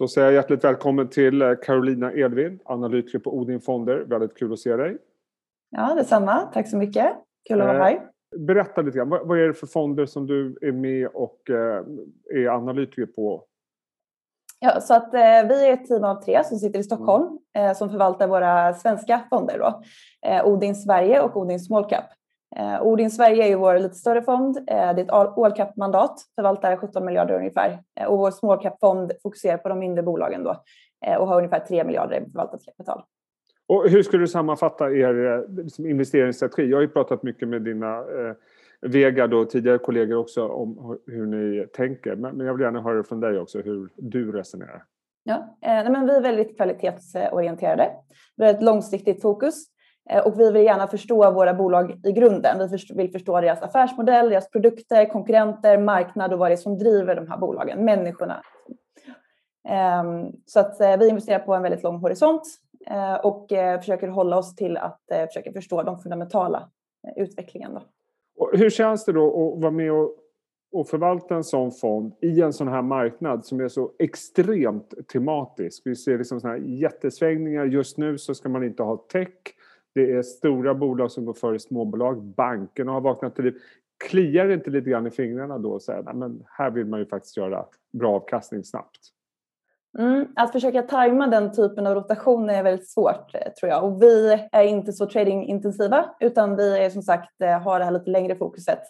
Då säger jag hjärtligt välkommen till eh, Carolina Edvin, analytiker på Odin Fonder. Väldigt kul att se dig. Ja, detsamma. Tack så mycket. Kul att vara här. Eh, berätta lite grann. Vad är det för fonder som du är med och eh, är analytiker på? Ja, så att, eh, vi är ett team av tre som sitter i Stockholm eh, som förvaltar våra svenska fonder. Då. Eh, Odin Sverige och Odin Small Cap. Eh, Odin Sverige är ju vår lite större fond. Eh, det är ett all cap-mandat, förvaltar 17 miljarder ungefär. Eh, och vår small cap-fond fokuserar på de mindre bolagen då, eh, och har ungefär 3 miljarder i förvaltat kapital. Och hur skulle du sammanfatta er eh, liksom, investeringsstrategi? Jag har ju pratat mycket med dina eh, Vega och tidigare kollegor också om hur ni tänker. Men, jag vill gärna höra från dig också hur du resonerar. Ja, men vi är väldigt kvalitetsorienterade. Vi har ett långsiktigt fokus Eh, och vi vill gärna förstå våra bolag i grunden. Vi vill förstå deras affärsmodell, deras produkter, konkurrenter, marknad och vad det är som driver de här bolagen, människorna. Ehm, så att eh, vi investerar på en väldigt lång horisont eh, och försöker hålla oss till att försöka förstå de fundamentala utvecklingen. Och hur känns det då att vara med och, och förvalta en sån fond i en sån här marknad som är så extremt tematisk? Vi ser liksom såna här jättesvängningar. Just nu så ska man inte ha tech. Det är stora bolag som går före småbolag. Bankerna har vaknat till liv. Kliar det inte lite grann i fingrarna då och säger men här vill man ju faktiskt göra bra avkastning snabbt? Mm, att försöka tajma den typen av rotation är väldigt svårt eh, tror jag. Och vi är inte så tradingintensiva utan vi är som sagt eh, har det här lite längre fokuset.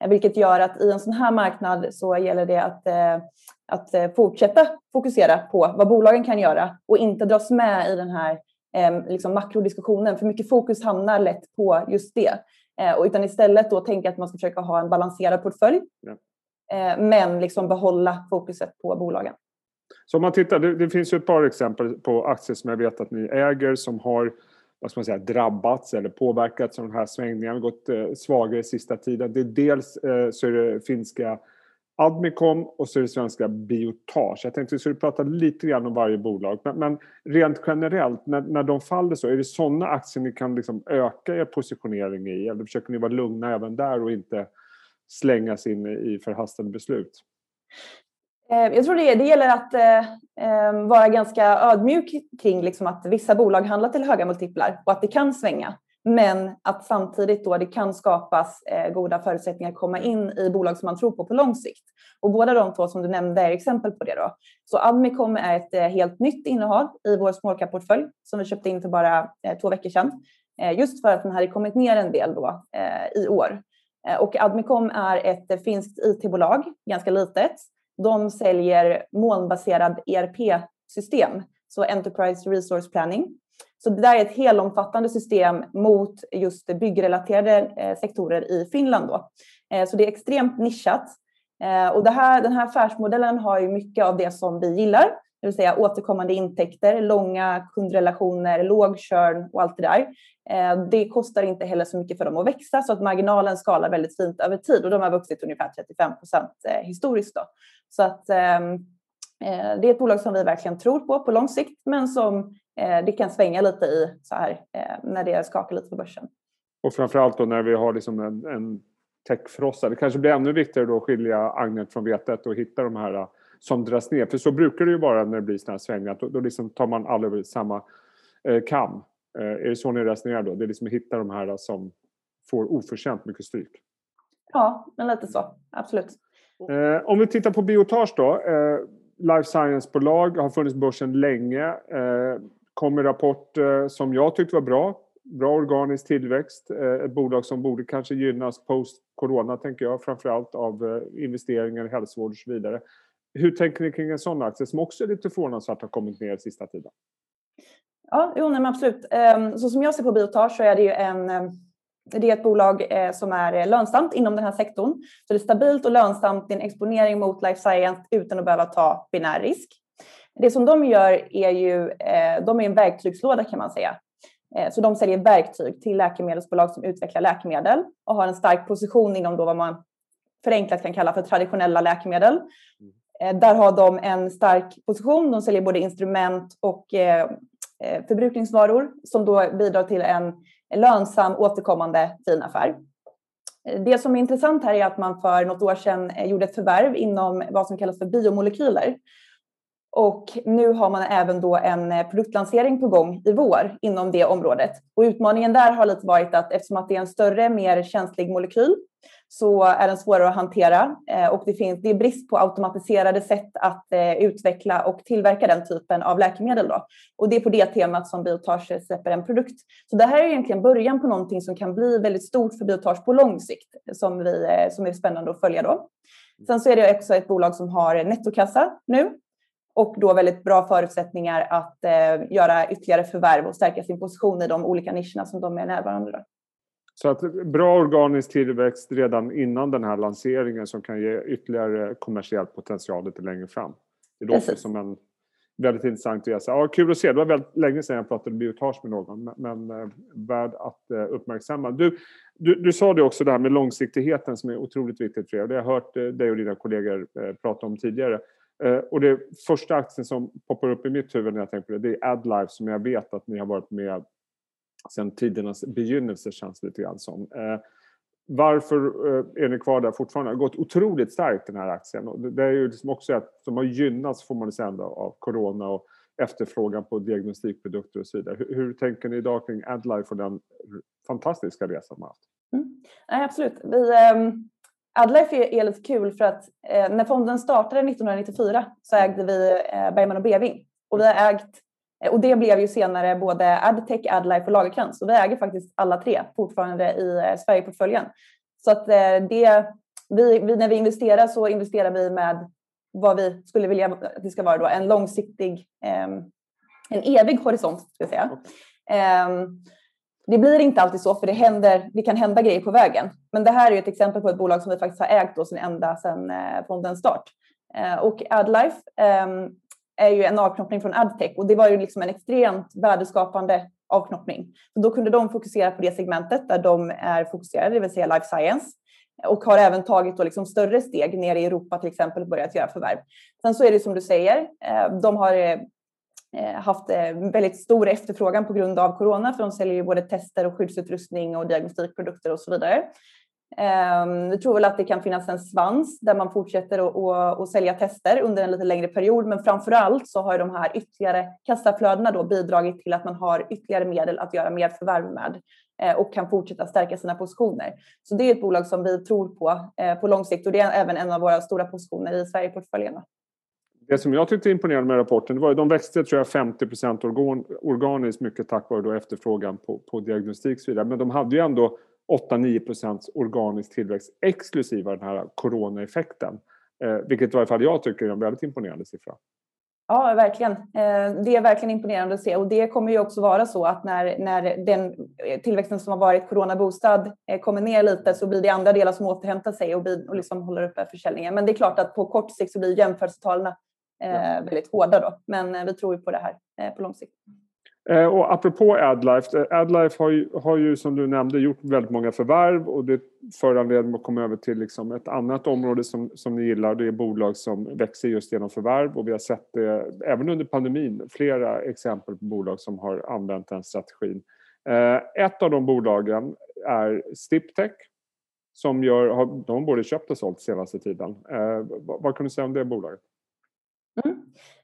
Eh, vilket gör att i en sån här marknad så gäller det att, att fortsätta fokusera på vad bolagen kan göra och inte dras med i den här eh, liksom makrodiskussionen. För mycket fokus hamnar lätt på just det. Eh, och utan istället då tänka att man ska försöka ha en balanserad portfölj. Ja. Eh, men liksom behålla fokuset på bolagen. Så om man tittar, det, det, finns ju ett par exempel på aktier som jag vet att ni äger som har vad ska man säga, drabbats eller påverkats av de här svängningarna, gått eh, svagare sista tiden. Det är dels eh, så är det finska Admicom och så är det svenska Biotage. Jag tänkte att vi skulle prata lite grann om varje bolag. Men, men rent generellt, när, när de faller så, är det sådana aktier ni kan liksom öka er positionering i? Eller försöker ni vara lugna även där och inte slängas in i förhastade beslut? Eh, jag tror det, det gäller att eh, eh, vara ganska ödmjuk kring liksom att vissa bolag handlar till höga multiplar och att det kan svänga. Men att samtidigt då det kan skapas eh, goda förutsättningar att komma in i bolag som man tror på på lång sikt. Och båda de två som du nämnde är exempel på det. Då. Så Admicom är ett eh, helt nytt innehav i vår småkaportfölj som vi köpte in för bara eh, två veckor sedan. Just för att den hade kommit ner en del då, i år. Och Admicom är ett finskt IT-bolag, ganska litet. De säljer molnbaserad ERP-system, så Enterprise Resource Planning så det där är ett helomfattande system mot just byggrelaterade eh, sektorer i Finland. Då. Eh, så det är extremt nischat. Eh, och det här, den här affärsmodellen har ju mycket av det som vi gillar, det vill säga återkommande intäkter, långa kundrelationer, låg churn och allt det där. Det kostar inte heller så mycket för dem att växa så att marginalen skalar väldigt fint över tid och de har vuxit ungefär 35 procent historiskt. Då. Så att ehm, det är ett bolag som vi verkligen tror på på lång sikt men som det kan svänga lite i så här eh, när det skakar lite på börsen. Och framförallt då när vi har liksom en, en techfrossa. Det kanske blir ännu viktigare då att skilja agnet från vetet och hitta de här som dras ner. För så brukar det ju vara när det blir sådana här svängar. Då, då liksom tar man alla över samma eh, kam. Eh, är det så ni resonerar då? Det är liksom att hitta de här som får oförtjänt mycket stryk? Ja, men lite så. Absolut. Eh, om vi tittar på Biotage då. Eh, life science-bolag har funnits på börsen länge. Kom en rapport eh, som jag tyckte var bra. Bra organisk tillväxt. Eh, ett bolag som borde kanske gynnas post-corona, tänker jag. Framförallt av eh, investeringar i hälsovård och så vidare. Hur tänker ni kring en sån aktie som också är lite förvånansvärt har kommit ner sista tiden? Ja, jo, nej, absolut. Ehm, så som jag ser på Biotage så är det ju en ehm, det är ett bolag som är lönsamt inom den här sektorn. Så det är stabilt och lönsamt, det är en exponering mot life science utan att behöva ta binär risk. Det som de gör är ju, eh, de är en verktygslåda kan man säga. Eh, så de säljer verktyg till läkemedelsbolag som utvecklar läkemedel och har en stark position inom då vad man förenklat kan kalla för traditionella läkemedel. Mm. Eh, där har de en stark position. De säljer både instrument och förbrukningsvaror som då bidrar till en lönsam återkommande fin affär. Det som är intressant här är att man för något år sedan gjorde ett förvärv inom vad som kallas för biomolekyler. Och nu har man även då en eh, produktlansering på gång i vår inom det området. Och utmaningen där har lite varit att eftersom att det är en större, mer känslig molekyl så är den svårare att hantera eh, och det, finns, det är brist på automatiserade sätt att eh, utveckla och tillverka den typen av läkemedel. Då. Och det är på det temat som Biotage släpper en produkt. Så det här är egentligen början på någonting som kan bli väldigt stort för Biotage på lång sikt som, vi, som är spännande att följa då. Sen så är det också ett bolag som har nettokassa nu och då väldigt bra förutsättningar att eh, göra ytterligare förvärv och stärka sin position i de olika nischerna som de är närvarande. Då. Så att bra organisk tillväxt redan innan den här lanseringen som kan ge ytterligare kommersiell potential lite längre fram. Det låter Precis. som en väldigt intressant resa. Ja, kul att se. Det var väldigt länge sedan jag pratade biotage med någon, men, eh, värd att eh, uppmärksamma. Du, du, du, sa det också det här med långsiktigheten som är otroligt viktigt för er. Det har jag hört dig och dina kollegor prata om tidigare. Eh, och det första aktien som poppar upp i mitt huvud när jag tänker på det, det är AdLife som jag vet att ni har varit med sedan tidernas begynnelse känns det lite grann som. Eh, varför eh, är ni kvar där fortfarande? Det har gått otroligt starkt den här aktien. Och det är ju liksom också att de har gynnats får man säga av corona och efterfrågan på diagnostikprodukter och så vidare. Hur, hur tänker ni idag kring AdLife och den fantastiska resan man haft? Mm. Nej, absolut. Vi, um, AdLife är, är lite kul för att eh, när fonden startade 1994 så ägde vi eh, Bergman och Beving och vi har ägt eh, och det blev ju senare både Adtech, AdLife och Lagerkrans. Och vi äger faktiskt alla tre fortfarande i eh, Sverigeportföljen. Så att eh, det, vi, vi, när vi investerar så investerar vi med vad vi skulle vilja att det ska vara då, en långsiktig, eh, en evig horisont. Ska jag säga. Okay. Det blir inte alltid så, för det, händer, det kan hända grejer på vägen. Men det här är ett exempel på ett bolag som vi faktiskt har ägt då, ända sedan eh, fondens start. Eh, och AdLife eh, är ju en avknoppning från AdTech och det var ju liksom en extremt värdeskapande avknoppning. Så då kunde de fokusera på det segmentet där de är fokuserade, det vill säga life science och har även tagit då liksom större steg ner i Europa till exempel och börjat göra förvärv. Sen så är det som du säger, eh, de har eh, Eh, haft eh, väldigt stor efterfrågan på grund av corona för de säljer ju både tester och skyddsutrustning och diagnostikprodukter och så vidare. Ehm, vi tror väl att det kan finnas en svans där man fortsätter att sälja tester under en lite längre period men framför allt så har de här ytterligare kassaflödena då bidragit till att man har ytterligare medel att göra mer förvärv med eh, och kan fortsätta stärka sina positioner. Så det är ett bolag som vi tror på på lång sikt och det är även en av våra stora positioner i Sverigeportföljen. Det som jag tyckte imponerade med rapporten det var att de växte tror jag 50 organ, organiskt mycket tack vare då efterfrågan på, på diagnostik och så vidare. Men de hade ju ändå 8-9 procents organisk tillväxt exklusive den här coronaeffekten. Eh, vilket i varje fall jag tycker är en väldigt imponerande siffra. Ja, verkligen. Eh, det är verkligen imponerande att se och det kommer ju också vara så att när, när den eh, tillväxten som har varit coronabostad eh, kommer ner lite så blir det andra delar som återhämtar sig och, blir, och liksom håller uppe försäljningen. Men det är klart att på kort sikt så blir jämförelsetalen eh, väldigt hårda då. Men eh, vi tror ju på det här eh, på lång sikt. Eh, och apropå AdLife, AdLife har ju, har ju som du nämnde gjort väldigt många förvärv och det föranleder mig att komma över till liksom ett annat område som, som ni gillar. Det är bolag som växer just genom förvärv och vi har sett det även under pandemin, flera exempel på bolag som har använt den strategin. Ett av de bolagen är Stiptech som gör, de har både köpt och sålt senaste tiden. Vad kan du säga om det bolaget?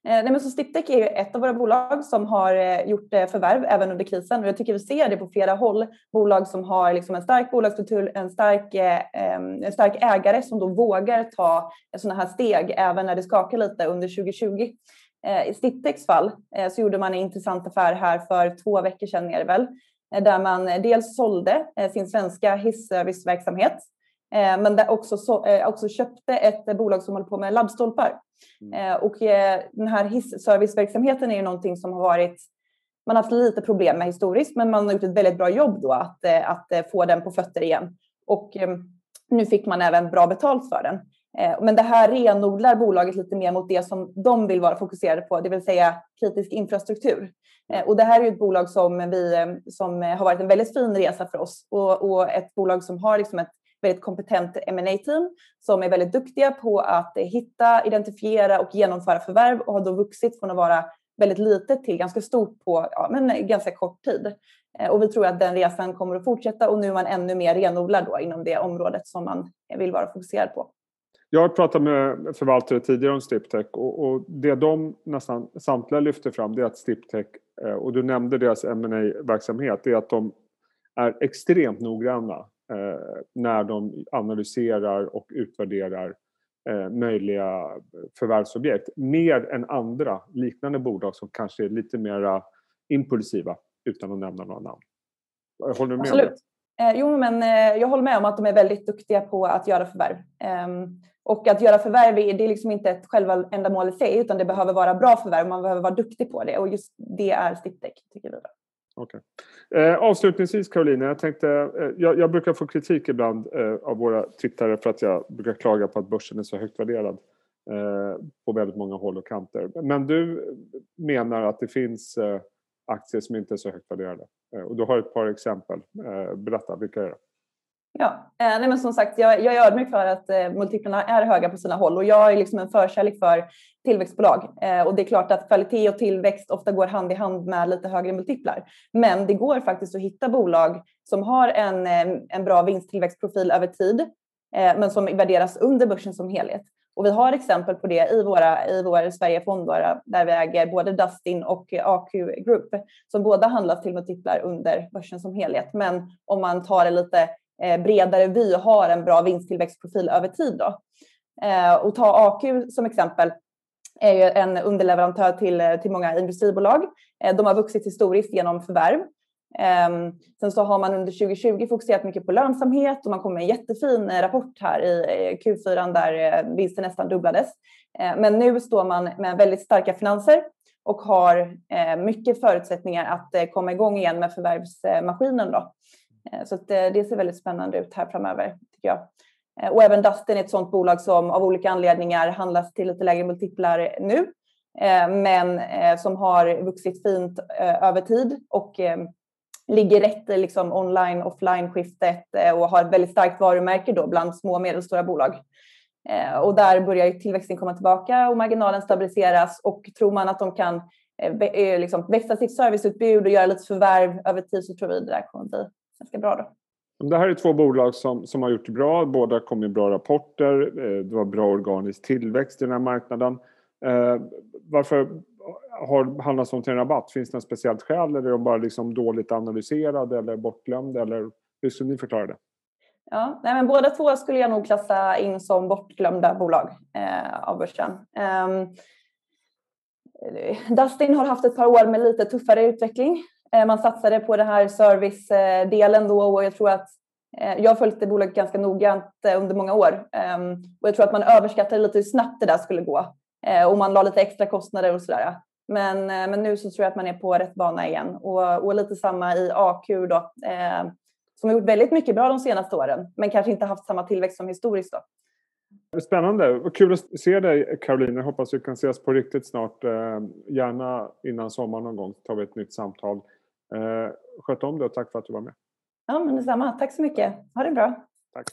Eh, nej, men så Stiptech är ett av våra bolag som har eh, gjort eh, förvärv även under krisen och jag tycker vi ser det på flera håll. Bolag som har liksom en stark bolagsstruktur, en stark, en stark ägare som då vågar ta sådana här steg även när det skakar lite under 2020. I Stiptechs fall så gjorde man en intressant affär här för två veckor sedan är det väl, där man dels sålde sin svenska hisserviceverksamhet men där också, så, eh, också köpte ett bolag som håller på med laddstolpar. Mm. Eh, och den här hissserviceverksamheten är ju någonting som har varit man har haft lite problem med historiskt, men man har gjort ett väldigt bra jobb då att, att få den på fötter igen. Och nu fick man även bra betalt för den. Men det här renodlar bolaget lite mer mot det som de vill vara fokuserade på, det vill säga kritisk infrastruktur. Och det här är ett bolag som, vi, som har varit en väldigt fin resa för oss och, och ett bolag som har liksom ett väldigt kompetent ma team som är väldigt duktiga på att hitta, identifiera och genomföra förvärv och har då vuxit från att vara väldigt litet till ganska stort på ja, men ganska kort tid. Eh, och vi tror att den resan kommer att fortsätta och nu är man ännu mer renodlad då inom det området som man vill vara fokuserad på. Jag har pratat med förvaltare tidigare om Stiptech och, och det de nästan samtliga lyfter fram det är att Stiptech, eh, och du nämnde deras ma verksamhet det är att de är extremt noggranna Eh, när de analyserar och utvärderar eh, möjliga förvärvsobjekt. Mer än andra liknande bolag som kanske är lite mer impulsiva utan att nämna några namn. Håller du med Absolut. om det? Eh, jo, men eh, jag håller med om att de är väldigt duktiga på att göra förvärv. Ehm, och att göra förvärv det är liksom inte ett själva ändamål i sig utan det behöver vara bra förvärv. Man behöver vara duktig på det och just det är Stiptech tycker vi. Okay. Eh, avslutningsvis Karolina, jag, tänkte, eh, jag, jag, brukar få kritik ibland eh, av våra tittare för att jag brukar klaga på att börsen är så högt värderad eh, på väldigt många håll och kanter. Men du menar att det finns eh, aktier som inte är så högt värderade. Eh, och du har ett par exempel. Eh, berätta, vilka är det? Ja, eh, nej men som sagt, jag, jag är ödmjuk för att eh, multiplarna är höga på sina håll och jag är liksom en förkärlek för tillväxtbolag. Eh, och det är klart att kvalitet och tillväxt ofta går hand i hand med lite högre multiplar. Men det går faktiskt att hitta bolag som har en, eh, en bra vinsttillväxtprofil över tid, eh, men som värderas under börsen som helhet. Och vi har exempel på det i, våra, i vår Sverigefond där vi äger både Dustin och eh, AQ Group som båda handlas till multiplar under börsen som helhet. Men om man tar det lite Eh, bredare vy har en bra vinsttillväxtprofil över tid. Då. Eh, och ta AQ som exempel är ju en underleverantör till, eh, till många industribolag. De har vuxit historiskt genom förvärv. Ehm, sen så har man under 2020 fokuserat mycket på lönsamhet och man kom med en jättefin rapport här i Q4 där vinsten nästan dubblades. Men nu står man med väldigt starka finanser och har mycket förutsättningar att komma igång igen med förvärvsmaskinen. Då. Eh, så eh, det ser väldigt spännande ut här framöver tycker jag. Eh, och även Dustin är ett sådant bolag som av olika anledningar handlas till lite lägre multiplar nu, men som har vuxit fint över tid och ligger rätt i liksom online offline skiftet och har ett väldigt starkt varumärke då bland små och medelstora bolag. Och där börjar tillväxten komma tillbaka och marginalen stabiliseras och tror man att de kan liksom växa sitt serviceutbud och göra lite förvärv över tid så tror vi det där kommer bli ganska bra då. Det här är två bolag som, som har gjort det bra. Båda kom med bra rapporter. Eh, det var bra organisk tillväxt i den här marknaden. Eh, varför har handlats om till en rabatt? Finns det något speciellt skäl eller är de bara liksom dåligt analyserade eller bortglömda? Eller hur skulle ni förklara det? Ja, nej men båda två skulle jag nog klassa in som bortglömda bolag eh, av börsen. Um, Dustin har haft ett par år med lite tuffare utveckling. Eh, man satsade på den här servicedelen då och jag tror att eh, jag har följt det bolaget ganska noggrant eh, under många år ehm, och jag tror att man överskattade lite hur snabbt det där skulle gå och man la lite extra kostnader och sådär. Men, men nu så tror jag att man är på rätt bana igen och, och lite samma i AQ då som har gjort väldigt mycket bra de senaste åren men kanske inte haft samma tillväxt som historiskt. Då. Spännande. Kul att se dig Caroline. Jag hoppas vi kan ses på riktigt snart. Gärna innan sommaren någon gång tar vi ett nytt samtal. Eh, sköt om det och tack för att du var med. Ja, men detsamma. Tack så mycket. Ha det bra. Tack.